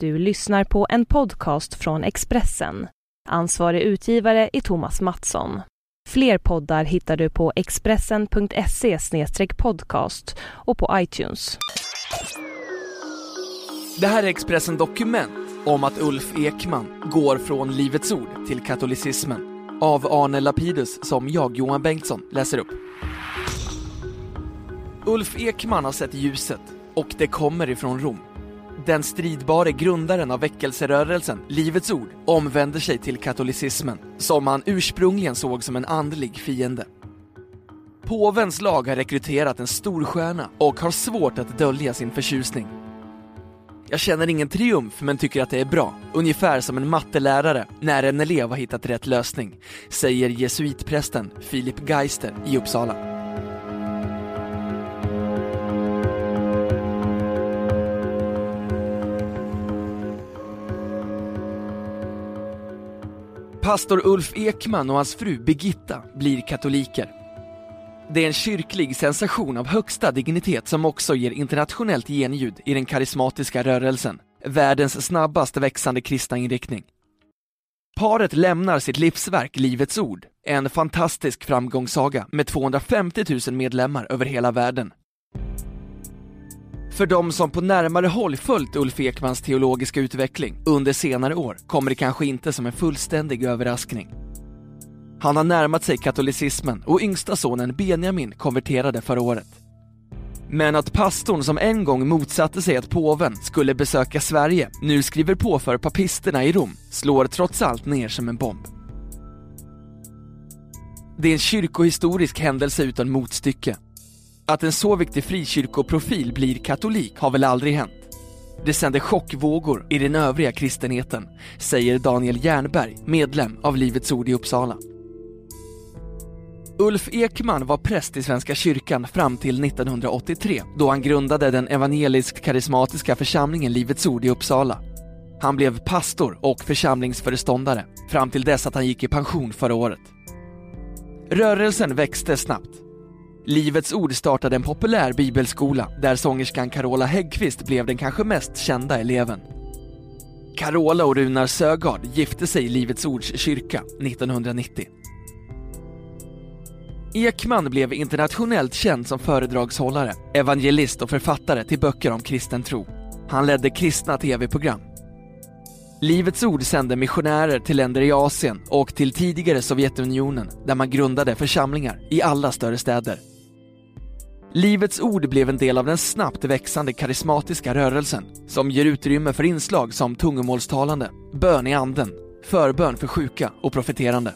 Du lyssnar på en podcast från Expressen. Ansvarig utgivare är Thomas Mattsson. Fler poddar hittar du på expressen.se podcast och på iTunes. Det här är Expressen Dokument om att Ulf Ekman går från Livets Ord till katolicismen av Arne Lapidus som jag, Johan Bengtsson, läser upp. Ulf Ekman har sett ljuset och det kommer ifrån Rom. Den stridbare grundaren av väckelserörelsen, Livets Ord, omvänder sig till katolicismen, som han ursprungligen såg som en andlig fiende. Påvens lag har rekryterat en storstjärna och har svårt att dölja sin förtjusning. Jag känner ingen triumf men tycker att det är bra, ungefär som en mattelärare när en elev har hittat rätt lösning, säger jesuitprästen Filip Geister i Uppsala. Pastor Ulf Ekman och hans fru Birgitta blir katoliker. Det är en kyrklig sensation av högsta dignitet som också ger internationellt genljud i den karismatiska rörelsen, världens snabbast växande kristna inriktning. Paret lämnar sitt livsverk Livets Ord, en fantastisk framgångssaga med 250 000 medlemmar över hela världen. För de som på närmare håll följt Ulf Ekmans teologiska utveckling under senare år kommer det kanske inte som en fullständig överraskning. Han har närmat sig katolicismen och yngsta sonen Benjamin konverterade förra året. Men att pastorn som en gång motsatte sig att påven skulle besöka Sverige nu skriver på för papisterna i Rom slår trots allt ner som en bomb. Det är en kyrkohistorisk händelse utan motstycke att en så viktig frikyrkoprofil blir katolik har väl aldrig hänt. Det sänder chockvågor i den övriga kristenheten, säger Daniel Jernberg, medlem av Livets Ord i Uppsala. Ulf Ekman var präst i Svenska kyrkan fram till 1983 då han grundade den evangelisk-karismatiska församlingen Livets Ord i Uppsala. Han blev pastor och församlingsföreståndare fram till dess att han gick i pension förra året. Rörelsen växte snabbt Livets Ord startade en populär bibelskola där sångerskan Carola Häggkvist blev den kanske mest kända eleven. Carola och Runar Sögaard gifte sig i Livets Ords kyrka 1990. Ekman blev internationellt känd som föredragshållare, evangelist och författare till böcker om kristen tro. Han ledde kristna tv-program. Livets Ord sände missionärer till länder i Asien och till tidigare Sovjetunionen där man grundade församlingar i alla större städer. Livets Ord blev en del av den snabbt växande karismatiska rörelsen som ger utrymme för inslag som tungomålstalande, bön i anden, förbön för sjuka och profeterande.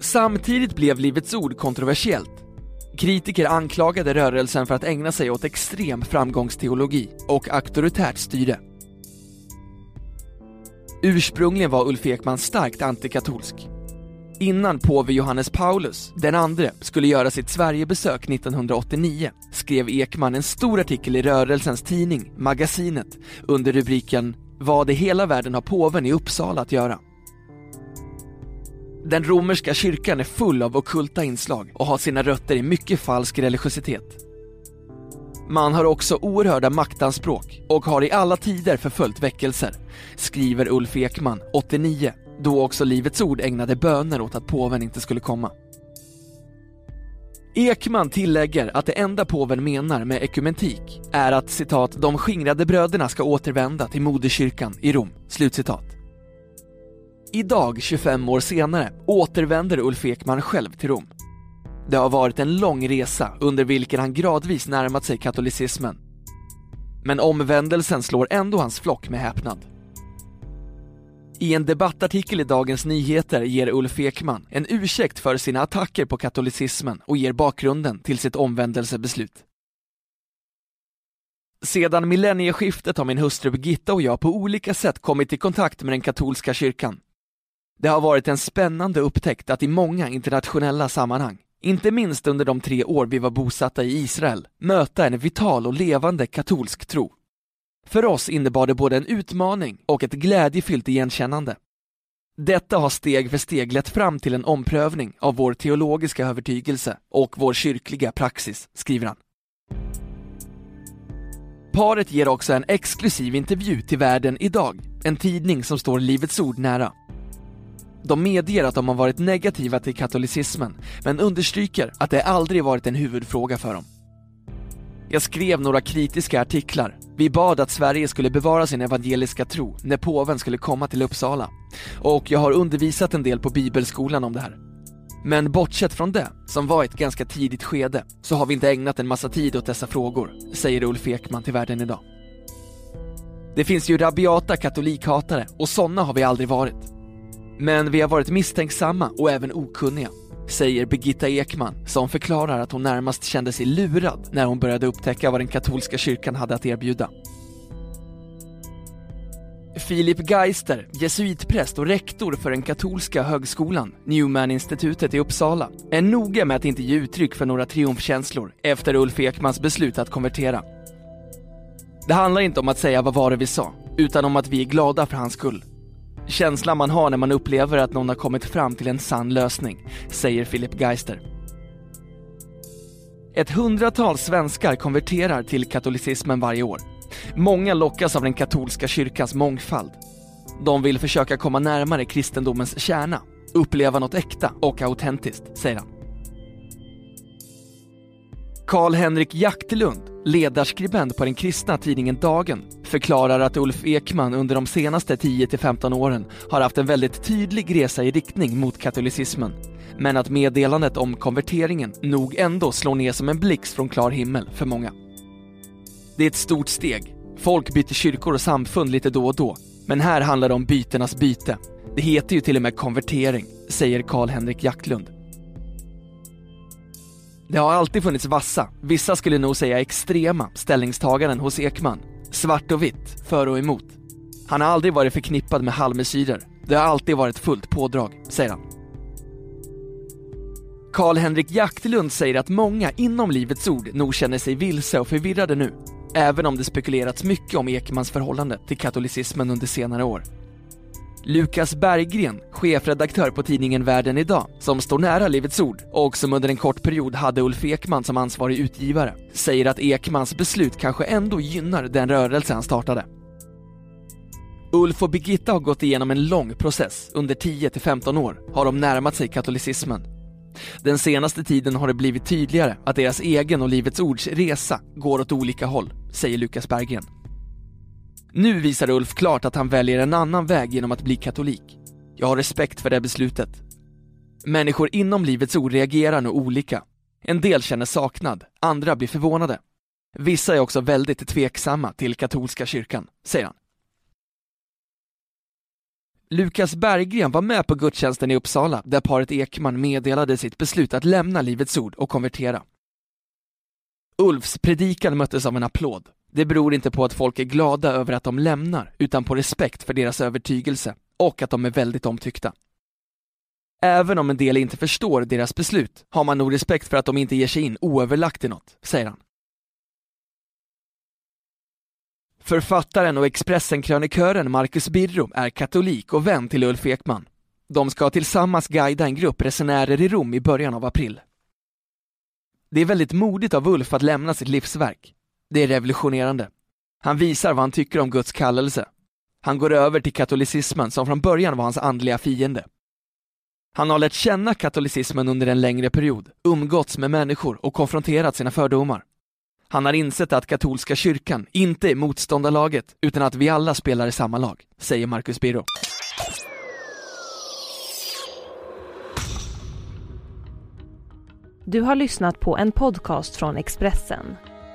Samtidigt blev Livets Ord kontroversiellt. Kritiker anklagade rörelsen för att ägna sig åt extrem framgångsteologi och auktoritärt styre. Ursprungligen var Ulf Ekman starkt antikatolsk Innan påve Johannes Paulus, den andre, skulle göra sitt Sverigebesök 1989 skrev Ekman en stor artikel i rörelsens tidning, Magasinet, under rubriken Vad i hela världen har påven i Uppsala att göra? Den romerska kyrkan är full av okulta inslag och har sina rötter i mycket falsk religiositet. Man har också oerhörda maktanspråk och har i alla tider förföljt väckelser, skriver Ulf Ekman, 89, då också Livets Ord ägnade böner åt att påven inte skulle komma. Ekman tillägger att det enda påven menar med ekumentik är att citat ”de skingrade bröderna ska återvända till moderkyrkan i Rom”. Slutcitat. Idag, 25 år senare, återvänder Ulf Ekman själv till Rom. Det har varit en lång resa under vilken han gradvis närmat sig katolicismen. Men omvändelsen slår ändå hans flock med häpnad. I en debattartikel i Dagens Nyheter ger Ulf Ekman en ursäkt för sina attacker på katolicismen och ger bakgrunden till sitt omvändelsebeslut. Sedan millennieskiftet har min hustru Birgitta och jag på olika sätt kommit i kontakt med den katolska kyrkan. Det har varit en spännande upptäckt att i många internationella sammanhang, inte minst under de tre år vi var bosatta i Israel, möta en vital och levande katolsk tro. För oss innebar det både en utmaning och ett glädjefyllt igenkännande. Detta har steg för steg lett fram till en omprövning av vår teologiska övertygelse och vår kyrkliga praxis, skriver han. Paret ger också en exklusiv intervju till Världen idag, en tidning som står Livets Ord nära. De medger att de har varit negativa till katolicismen, men understryker att det aldrig varit en huvudfråga för dem. Jag skrev några kritiska artiklar. Vi bad att Sverige skulle bevara sin evangeliska tro när påven skulle komma till Uppsala. Och jag har undervisat en del på bibelskolan om det här. Men bortsett från det, som var ett ganska tidigt skede, så har vi inte ägnat en massa tid åt dessa frågor, säger Ulf Ekman till Världen idag. Det finns ju rabiata katolikhatare och sådana har vi aldrig varit. Men vi har varit misstänksamma och även okunniga, säger Birgitta Ekman som förklarar att hon närmast kände sig lurad när hon började upptäcka vad den katolska kyrkan hade att erbjuda. Filip Geister, jesuitpräst och rektor för den katolska högskolan, Newman-institutet i Uppsala, är noga med att inte ge uttryck för några triumfkänslor efter Ulf Ekmans beslut att konvertera. Det handlar inte om att säga vad var det vi sa, utan om att vi är glada för hans skull. Känslan man har när man upplever att någon har kommit fram till en sann lösning, säger Philip Geister. Ett hundratal svenskar konverterar till katolicismen varje år. Många lockas av den katolska kyrkans mångfald. De vill försöka komma närmare kristendomens kärna, uppleva något äkta och autentiskt, säger han. Karl-Henrik Jaktlund, ledarskribent på den kristna tidningen Dagen, förklarar att Ulf Ekman under de senaste 10-15 åren har haft en väldigt tydlig resa i riktning mot katolicismen. Men att meddelandet om konverteringen nog ändå slår ner som en blixt från klar himmel för många. Det är ett stort steg. Folk byter kyrkor och samfund lite då och då. Men här handlar det om bytenas byte. Det heter ju till och med konvertering, säger Karl-Henrik Jaktlund. Det har alltid funnits vassa, vissa skulle nog säga extrema, ställningstaganden hos Ekman. Svart och vitt, för och emot. Han har aldrig varit förknippad med halvmesyrer. Det har alltid varit fullt pådrag, säger han. Karl-Henrik Jaktlund säger att många inom Livets Ord nog känner sig vilse och förvirrade nu. Även om det spekulerats mycket om Ekmans förhållande till katolicismen under senare år. Lukas Berggren, chefredaktör på tidningen Världen idag, som står nära Livets Ord och som under en kort period hade Ulf Ekman som ansvarig utgivare, säger att Ekmans beslut kanske ändå gynnar den rörelse han startade. Ulf och Birgitta har gått igenom en lång process. Under 10-15 år har de närmat sig katolicismen. Den senaste tiden har det blivit tydligare att deras egen och Livets Ords resa går åt olika håll, säger Lukas Berggren. Nu visar Ulf klart att han väljer en annan väg genom att bli katolik. Jag har respekt för det beslutet. Människor inom Livets Ord reagerar nog olika. En del känner saknad, andra blir förvånade. Vissa är också väldigt tveksamma till katolska kyrkan, säger han. Lukas Berggren var med på gudstjänsten i Uppsala där paret Ekman meddelade sitt beslut att lämna Livets Ord och konvertera. Ulfs predikan möttes av en applåd. Det beror inte på att folk är glada över att de lämnar, utan på respekt för deras övertygelse och att de är väldigt omtyckta. Även om en del inte förstår deras beslut har man nog respekt för att de inte ger sig in oöverlagt i något, säger han. Författaren och Expressen-krönikören Marcus Birro är katolik och vän till Ulf Ekman. De ska tillsammans guida en grupp resenärer i Rom i början av april. Det är väldigt modigt av Ulf att lämna sitt livsverk. Det är revolutionerande. Han visar vad han tycker om Guds kallelse. Han går över till katolicismen som från början var hans andliga fiende. Han har lärt känna katolicismen under en längre period, umgåtts med människor och konfronterat sina fördomar. Han har insett att katolska kyrkan inte är motståndarlaget, utan att vi alla spelar i samma lag, säger Marcus Birro. Du har lyssnat på en podcast från Expressen.